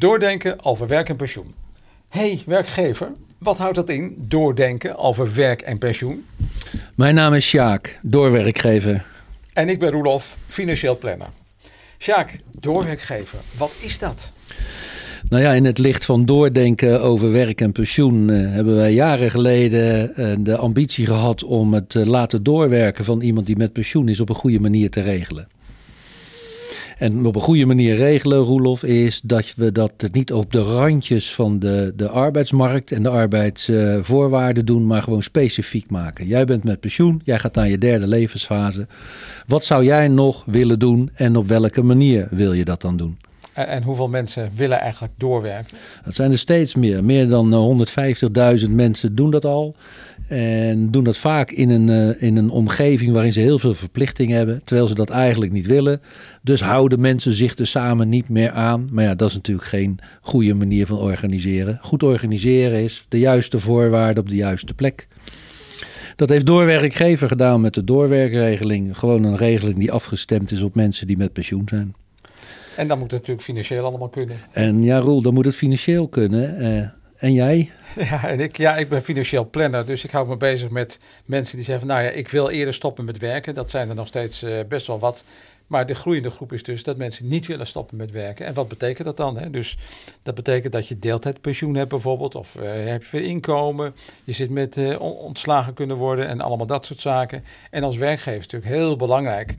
Doordenken over werk en pensioen. hey, werkgever, wat houdt dat in? Doordenken over werk en pensioen. Mijn naam is Sjaak, doorwerkgever. En ik ben Roelof, financieel planner. Sjaak, doorwerkgever, wat is dat? Nou ja, in het licht van doordenken over werk en pensioen eh, hebben wij jaren geleden eh, de ambitie gehad om het eh, laten doorwerken van iemand die met pensioen is op een goede manier te regelen. En op een goede manier regelen, Roelof, is dat we dat het niet op de randjes van de, de arbeidsmarkt en de arbeidsvoorwaarden doen, maar gewoon specifiek maken. Jij bent met pensioen, jij gaat naar je derde levensfase. Wat zou jij nog willen doen en op welke manier wil je dat dan doen? En, hoeveel mensen willen eigenlijk doorwerken? Dat zijn er steeds meer. Meer dan 150.000 mensen doen dat al. En doen dat vaak in een, uh, in een omgeving waarin ze heel veel verplichting hebben, terwijl ze dat eigenlijk niet willen. Dus houden mensen zich er samen niet meer aan. Maar ja, dat is natuurlijk geen goede manier van organiseren. Goed organiseren is de juiste voorwaarden op de juiste plek. Dat heeft doorwerkgever gedaan met de doorwerkregeling. Gewoon een regeling die afgestemd is op mensen die met pensioen zijn. En dan moet het natuurlijk financieel allemaal kunnen. En ja, Roel, dan moet het financieel kunnen. Uh, en jij? Ja, en ik, ja, ik ben financieel planner, dus ik hou me bezig met mensen die zeggen: Nou ja, ik wil eerder stoppen met werken. Dat zijn er nog steeds uh, best wel wat. Maar de groeiende groep is dus dat mensen niet willen stoppen met werken. En wat betekent dat dan? Hè? Dus dat betekent dat je deeltijdpensioen hebt bijvoorbeeld, of uh, heb je weer inkomen, je zit met uh, ontslagen kunnen worden en allemaal dat soort zaken. En als werkgever is het natuurlijk heel belangrijk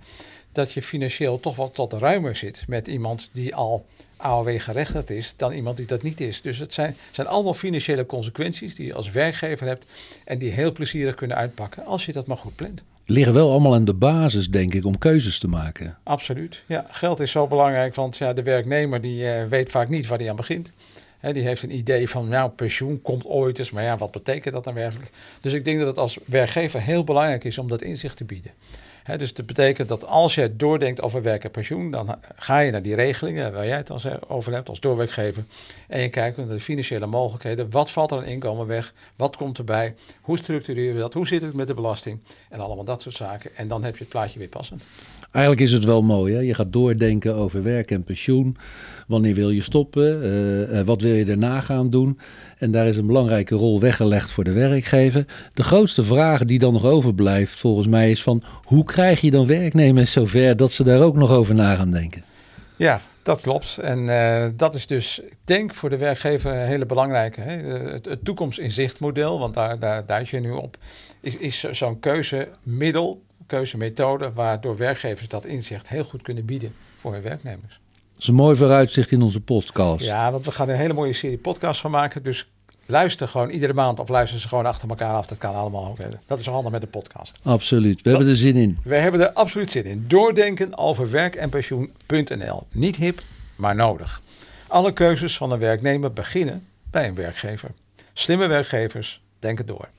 dat je financieel toch wat tot ruimer zit met iemand die al AOW gerechtigd is dan iemand die dat niet is. Dus het zijn, zijn allemaal financiële consequenties die je als werkgever hebt en die heel plezierig kunnen uitpakken als je dat maar goed plant. Liggen wel allemaal aan de basis, denk ik, om keuzes te maken. Absoluut. Ja, geld is zo belangrijk, want ja, de werknemer die uh, weet vaak niet waar hij aan begint. He, die heeft een idee van, nou, pensioen komt ooit eens, maar ja, wat betekent dat dan werkelijk? Dus ik denk dat het als werkgever heel belangrijk is om dat inzicht te bieden. Dus dat betekent dat als je doordenkt over werk en pensioen, dan ga je naar die regelingen waar jij het als over hebt als doorwerkgever. En je kijkt naar de financiële mogelijkheden. Wat valt er aan inkomen weg? Wat komt erbij? Hoe structureren we dat? Hoe zit het met de belasting? En allemaal dat soort zaken. En dan heb je het plaatje weer passend. Eigenlijk is het wel mooi. Hè? Je gaat doordenken over werk en pensioen. Wanneer wil je stoppen? Uh, uh, wat wil je daarna gaan doen? En daar is een belangrijke rol weggelegd voor de werkgever. De grootste vraag die dan nog overblijft, volgens mij, is van hoe krijg je dan werknemers zover dat ze daar ook nog over na gaan denken? Ja, dat klopt. En uh, dat is dus, ik denk voor de werkgever een hele belangrijke. Hè? Het, het toekomstinzichtmodel, want daar, daar duid je nu op, is, is zo'n keuzemiddel, keuzemethode, waardoor werkgevers dat inzicht heel goed kunnen bieden voor hun werknemers. Dat is een mooi vooruitzicht in onze podcast. Ja, want we gaan een hele mooie serie podcasts van maken. Dus luister gewoon iedere maand of luister ze gewoon achter elkaar af. Dat kan allemaal ook. Dat is handig met de podcast. Absoluut. We hebben er zin in. We hebben er absoluut zin in. Doordenken over werk en pensioen.nl. Niet hip, maar nodig. Alle keuzes van een werknemer beginnen bij een werkgever. Slimme werkgevers denken door.